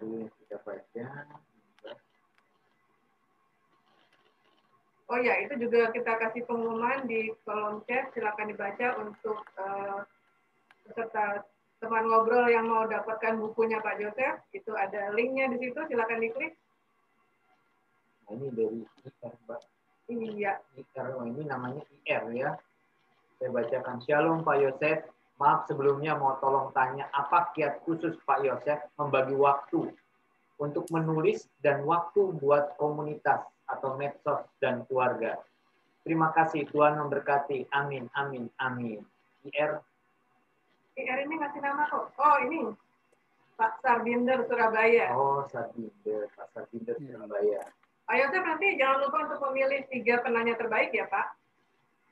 Tadi kita baca. Oh ya, itu juga kita kasih pengumuman di kolom chat. Silakan dibaca untuk uh, peserta teman ngobrol yang mau dapatkan bukunya Pak Joseph. Itu ada linknya di situ. Silakan diklik. Nah, ini dari IR, Mbak. Iya. IR, oh, ini namanya IR ya. Saya bacakan. Shalom Pak Yosef. Maaf sebelumnya mau tolong tanya, apa kiat khusus Pak Yosef membagi waktu untuk menulis dan waktu buat komunitas atau medsos dan keluarga? Terima kasih Tuhan memberkati. Amin, amin, amin. IR. IR ini ngasih nama kok. Oh ini Pak Sarbinder Surabaya. Oh Sarbinder, Pak Sarbinder iya. Surabaya. Ayo Yosef nanti jangan lupa untuk memilih tiga penanya terbaik ya Pak.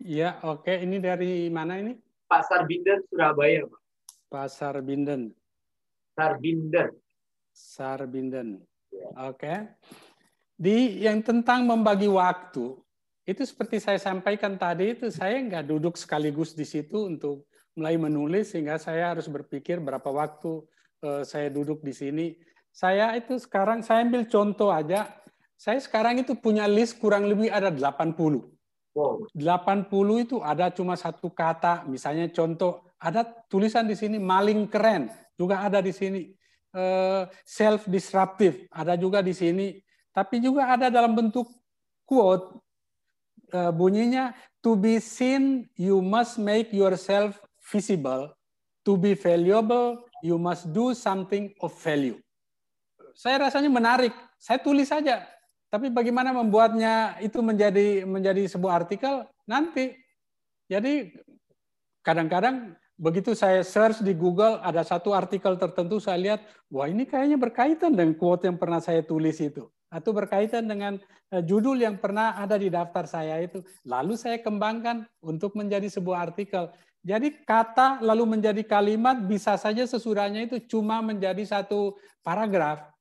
Iya, oke. Ini dari mana ini? Pasar Binden Surabaya, Pak. Pasar Binden. Sarbinden. Sarbinden. Ya. Oke. Di yang tentang membagi waktu, itu seperti saya sampaikan tadi itu saya nggak duduk sekaligus di situ untuk mulai menulis sehingga saya harus berpikir berapa waktu uh, saya duduk di sini. Saya itu sekarang saya ambil contoh aja. Saya sekarang itu punya list kurang lebih ada 80 Wow. 80 itu ada cuma satu kata, misalnya contoh ada tulisan di sini maling keren, juga ada di sini eh, self disruptive, ada juga di sini, tapi juga ada dalam bentuk quote eh, bunyinya to be seen you must make yourself visible, to be valuable you must do something of value. Saya rasanya menarik, saya tulis saja tapi bagaimana membuatnya itu menjadi menjadi sebuah artikel? Nanti. Jadi kadang-kadang begitu saya search di Google ada satu artikel tertentu saya lihat wah ini kayaknya berkaitan dengan quote yang pernah saya tulis itu. Atau berkaitan dengan eh, judul yang pernah ada di daftar saya itu. Lalu saya kembangkan untuk menjadi sebuah artikel. Jadi kata lalu menjadi kalimat bisa saja sesudahnya itu cuma menjadi satu paragraf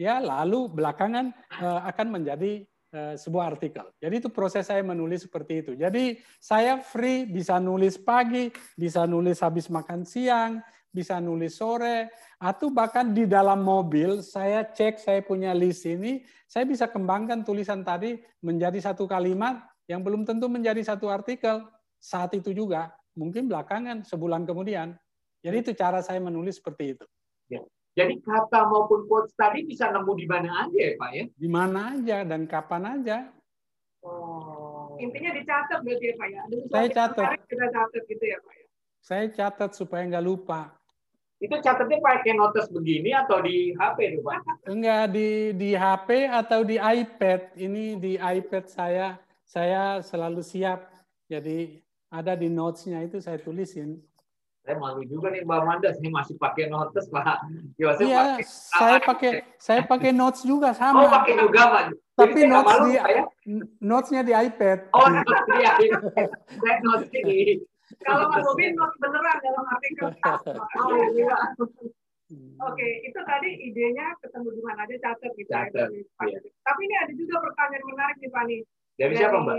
ya lalu belakangan uh, akan menjadi uh, sebuah artikel. Jadi itu proses saya menulis seperti itu. Jadi saya free bisa nulis pagi, bisa nulis habis makan siang, bisa nulis sore, atau bahkan di dalam mobil saya cek saya punya list ini, saya bisa kembangkan tulisan tadi menjadi satu kalimat yang belum tentu menjadi satu artikel saat itu juga, mungkin belakangan sebulan kemudian. Jadi itu cara saya menulis seperti itu. Ya. Jadi kata maupun quotes tadi bisa nemu di mana aja ya Pak ya? Di mana aja dan kapan aja. Oh. Intinya dicatat berarti ya Pak ya? Saya catat. Kita catat gitu ya Pak ya? Saya catat supaya nggak lupa. Itu catatnya pakai notes begini atau di HP tuh Pak? Enggak, di, di HP atau di iPad. Ini di iPad saya, saya selalu siap. Jadi ada di notes-nya itu saya tulisin saya malu juga nih Mbak Mandas ini masih pakai notes Pak. Ya, iya, pakai, saya pakai saya pakai notes juga sama. Oh, pakai juga Pak. Tapi notes malu, di ya? notesnya di iPad. Oh, notes di iPad. saya notes di kalau Mas Bobi notes beneran dalam arti kertas. Oh, iya. Oke, itu tadi idenya ketemu di mana aja catat gitu. Ya, catat, ya. Tapi ini ada juga pertanyaan menarik nih Pak nih. Dari, Dari siapa Mbak?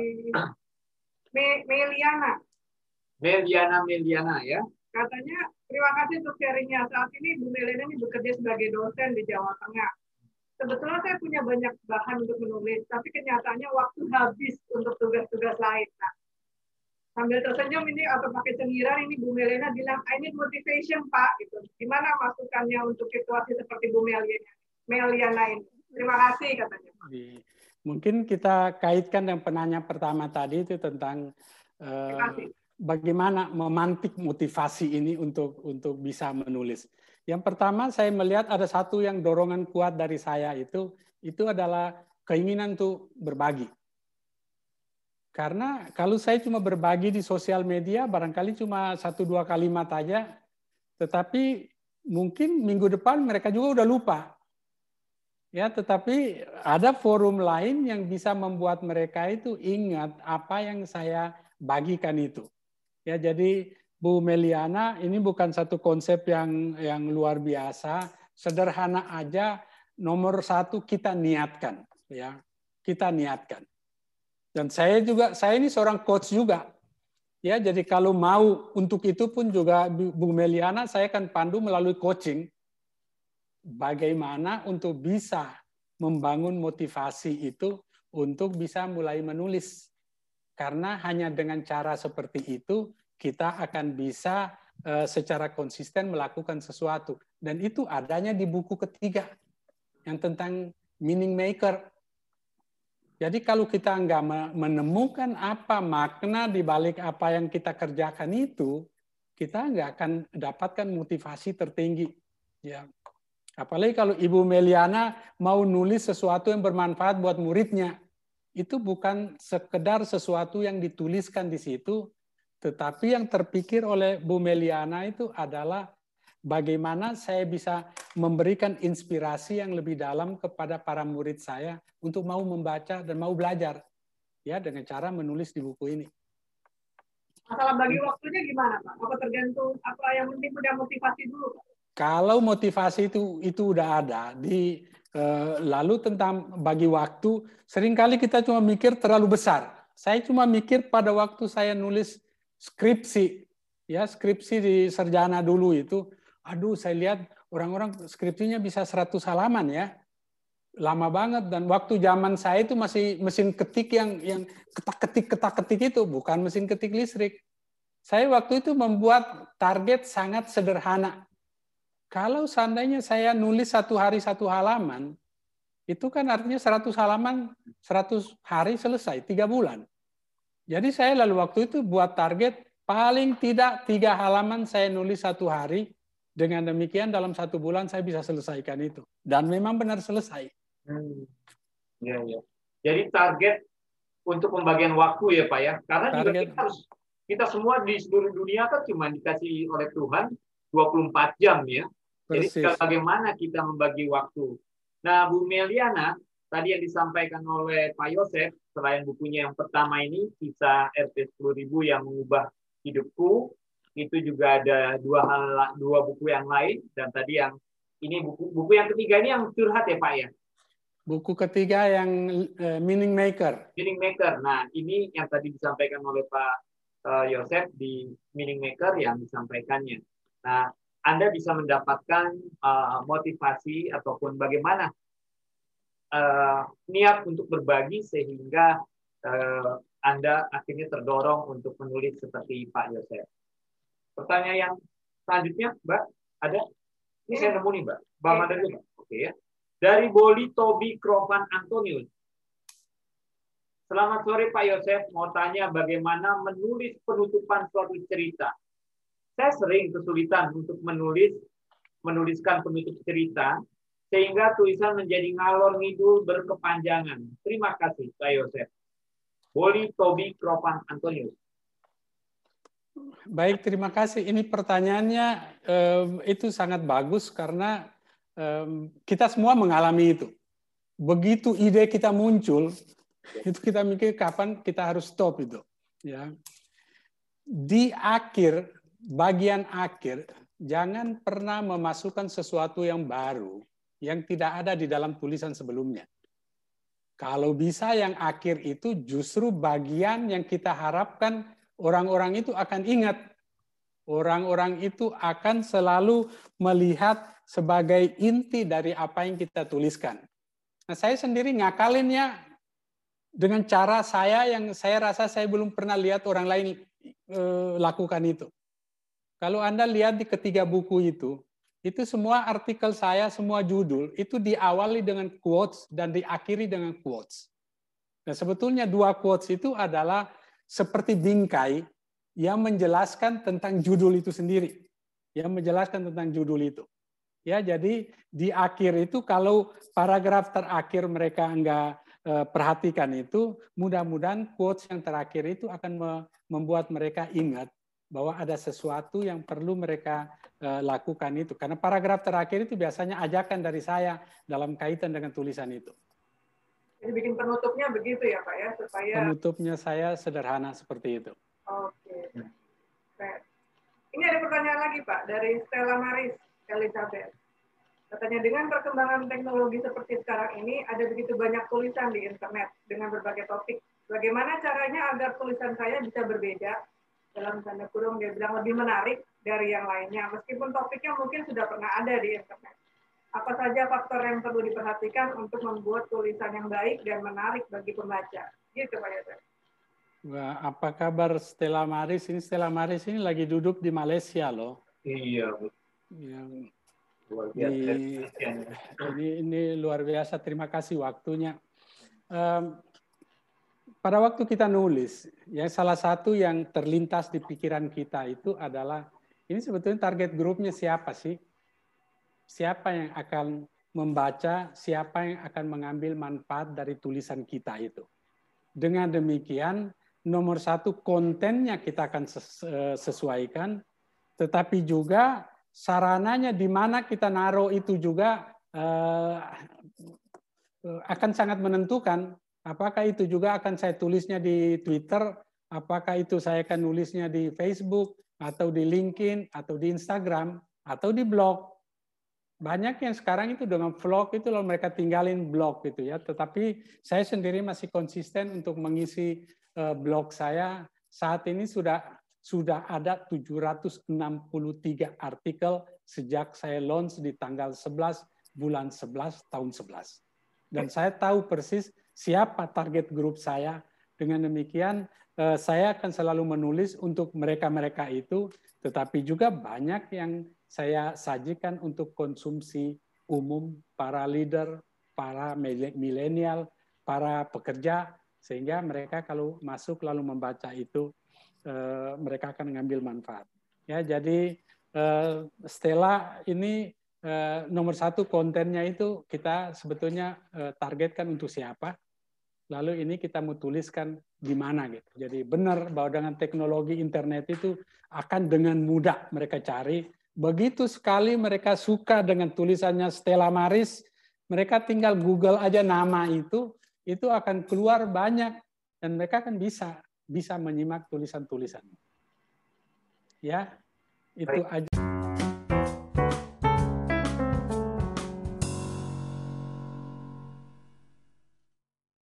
Meliana. Meliana Meliana ya. Katanya, terima kasih untuk sharingnya. Saat ini Bu Melena ini bekerja sebagai dosen di Jawa Tengah. Sebetulnya saya punya banyak bahan untuk menulis, tapi kenyataannya waktu habis untuk tugas-tugas lain. Nah, sambil tersenyum ini atau pakai cengiran ini Bu Melena bilang, I need motivation Pak. Gitu. Gimana masukannya untuk situasi seperti Bu Meliana, Meliana ini? Terima kasih katanya. Mungkin kita kaitkan yang penanya pertama tadi itu tentang uh, bagaimana memantik motivasi ini untuk untuk bisa menulis. Yang pertama saya melihat ada satu yang dorongan kuat dari saya itu itu adalah keinginan untuk berbagi. Karena kalau saya cuma berbagi di sosial media barangkali cuma satu dua kalimat aja, tetapi mungkin minggu depan mereka juga udah lupa. Ya, tetapi ada forum lain yang bisa membuat mereka itu ingat apa yang saya bagikan itu. Ya, jadi Bu Meliana ini bukan satu konsep yang yang luar biasa, sederhana aja. Nomor satu kita niatkan, ya kita niatkan. Dan saya juga, saya ini seorang coach juga, ya. Jadi kalau mau untuk itu pun juga Bu Meliana, saya akan pandu melalui coaching. bagaimana untuk bisa membangun motivasi itu untuk bisa mulai menulis. Karena hanya dengan cara seperti itu kita akan bisa eh, secara konsisten melakukan sesuatu. Dan itu adanya di buku ketiga yang tentang meaning maker. Jadi kalau kita nggak menemukan apa makna di balik apa yang kita kerjakan itu, kita nggak akan dapatkan motivasi tertinggi. Ya, apalagi kalau Ibu Meliana mau nulis sesuatu yang bermanfaat buat muridnya, itu bukan sekedar sesuatu yang dituliskan di situ, tetapi yang terpikir oleh Bu Meliana itu adalah bagaimana saya bisa memberikan inspirasi yang lebih dalam kepada para murid saya untuk mau membaca dan mau belajar ya dengan cara menulis di buku ini. Masalah bagi waktunya gimana Pak? Apa tergantung apa yang penting punya motivasi dulu Pak? Kalau motivasi itu itu udah ada di lalu tentang bagi waktu sering kali kita cuma mikir terlalu besar. Saya cuma mikir pada waktu saya nulis skripsi ya skripsi di sarjana dulu itu aduh saya lihat orang-orang skripsinya bisa 100 halaman ya. Lama banget dan waktu zaman saya itu masih mesin ketik yang yang ketak-ketik ketak-ketik itu bukan mesin ketik listrik. Saya waktu itu membuat target sangat sederhana. Kalau seandainya saya nulis satu hari satu halaman, itu kan artinya 100 halaman 100 hari selesai, tiga bulan. Jadi saya lalu waktu itu buat target paling tidak tiga halaman saya nulis satu hari, dengan demikian dalam satu bulan saya bisa selesaikan itu. Dan memang benar selesai. Hmm. Ya, ya. Jadi target untuk pembagian waktu ya Pak ya. Karena target. juga kita harus kita semua di seluruh dunia kan cuma dikasih oleh Tuhan 24 jam ya. Persis. Jadi bagaimana kita membagi waktu. Nah, Bu Meliana, tadi yang disampaikan oleh Pak Yosef, selain bukunya yang pertama ini, kisah RT 10.000 yang mengubah hidupku, itu juga ada dua hal dua buku yang lain dan tadi yang ini buku buku yang ketiga ini yang curhat ya Pak ya. Buku ketiga yang uh, meaning maker. Meaning maker. Nah, ini yang tadi disampaikan oleh Pak uh, Yosef di meaning maker yang disampaikannya. Nah, Anda bisa mendapatkan uh, motivasi ataupun bagaimana uh, niat untuk berbagi sehingga uh, Anda akhirnya terdorong untuk menulis seperti Pak Yosef. Pertanyaan yang selanjutnya, Mbak, ada? Ini saya nemu nih, Mbak. Mbak Mada dulu, Oke ya. Dari Boli Tobi Krovan Antonius. Selamat sore Pak Yosef, mau tanya bagaimana menulis penutupan suatu cerita. Saya sering kesulitan untuk menulis menuliskan penutup cerita sehingga tulisan menjadi ngalor ngidul berkepanjangan. Terima kasih Pak Yosef. Boli Tobi Krovan Antonius. Baik, terima kasih. Ini pertanyaannya um, itu sangat bagus karena um, kita semua mengalami itu. Begitu ide kita muncul, itu kita mikir kapan kita harus stop itu. Ya. Di akhir, bagian akhir, jangan pernah memasukkan sesuatu yang baru yang tidak ada di dalam tulisan sebelumnya. Kalau bisa yang akhir itu justru bagian yang kita harapkan orang-orang itu akan ingat. Orang-orang itu akan selalu melihat sebagai inti dari apa yang kita tuliskan. Nah, saya sendiri ngakalinnya dengan cara saya yang saya rasa saya belum pernah lihat orang lain e, lakukan itu. Kalau Anda lihat di ketiga buku itu, itu semua artikel saya, semua judul, itu diawali dengan quotes dan diakhiri dengan quotes. Nah, sebetulnya dua quotes itu adalah seperti bingkai yang menjelaskan tentang judul itu sendiri. Yang menjelaskan tentang judul itu. Ya, jadi di akhir itu kalau paragraf terakhir mereka enggak eh, perhatikan itu, mudah-mudahan quotes yang terakhir itu akan membuat mereka ingat bahwa ada sesuatu yang perlu mereka eh, lakukan itu. Karena paragraf terakhir itu biasanya ajakan dari saya dalam kaitan dengan tulisan itu. Jadi bikin penutupnya begitu ya Pak ya supaya penutupnya saya sederhana seperti itu. Oke. Okay. Ini ada pertanyaan lagi Pak dari Stella Maris Elizabeth. Katanya dengan perkembangan teknologi seperti sekarang ini ada begitu banyak tulisan di internet dengan berbagai topik. Bagaimana caranya agar tulisan saya bisa berbeda dalam tanda kurung dia bilang lebih menarik dari yang lainnya meskipun topiknya mungkin sudah pernah ada di internet. Apa saja faktor yang perlu diperhatikan untuk membuat tulisan yang baik dan menarik bagi pembaca? Gitu Pak Yosef. Wah, apa kabar Stella Maris? Ini Stella Maris ini lagi duduk di Malaysia loh. Iya, Bu. Yang Luar di, biasa. ini, ini luar biasa. Terima kasih waktunya. Em, pada waktu kita nulis, ya salah satu yang terlintas di pikiran kita itu adalah ini sebetulnya target grupnya siapa sih? Siapa yang akan membaca, siapa yang akan mengambil manfaat dari tulisan kita itu. Dengan demikian, nomor satu kontennya kita akan eh, sesuaikan, tetapi juga sarananya di mana kita naruh itu juga eh, akan sangat menentukan apakah itu juga akan saya tulisnya di Twitter, apakah itu saya akan nulisnya di Facebook atau di LinkedIn atau di Instagram atau di blog. Banyak yang sekarang itu dengan vlog itu loh mereka tinggalin blog gitu ya. Tetapi saya sendiri masih konsisten untuk mengisi eh, blog saya. Saat ini sudah sudah ada 763 artikel sejak saya launch di tanggal 11 bulan 11 tahun 11. Dan saya tahu persis siapa target grup saya. Dengan demikian eh, saya akan selalu menulis untuk mereka-mereka itu, tetapi juga banyak yang saya sajikan untuk konsumsi umum para leader, para milenial, para pekerja, sehingga mereka kalau masuk lalu membaca itu eh, mereka akan mengambil manfaat. Ya, jadi eh, Stella ini eh, nomor satu kontennya itu kita sebetulnya eh, targetkan untuk siapa, lalu ini kita mau tuliskan di mana gitu. Jadi benar bahwa dengan teknologi internet itu akan dengan mudah mereka cari. Begitu sekali mereka suka dengan tulisannya Stella Maris, mereka tinggal Google aja nama itu, itu akan keluar banyak dan mereka akan bisa bisa menyimak tulisan-tulisan. Ya, itu Baik. aja.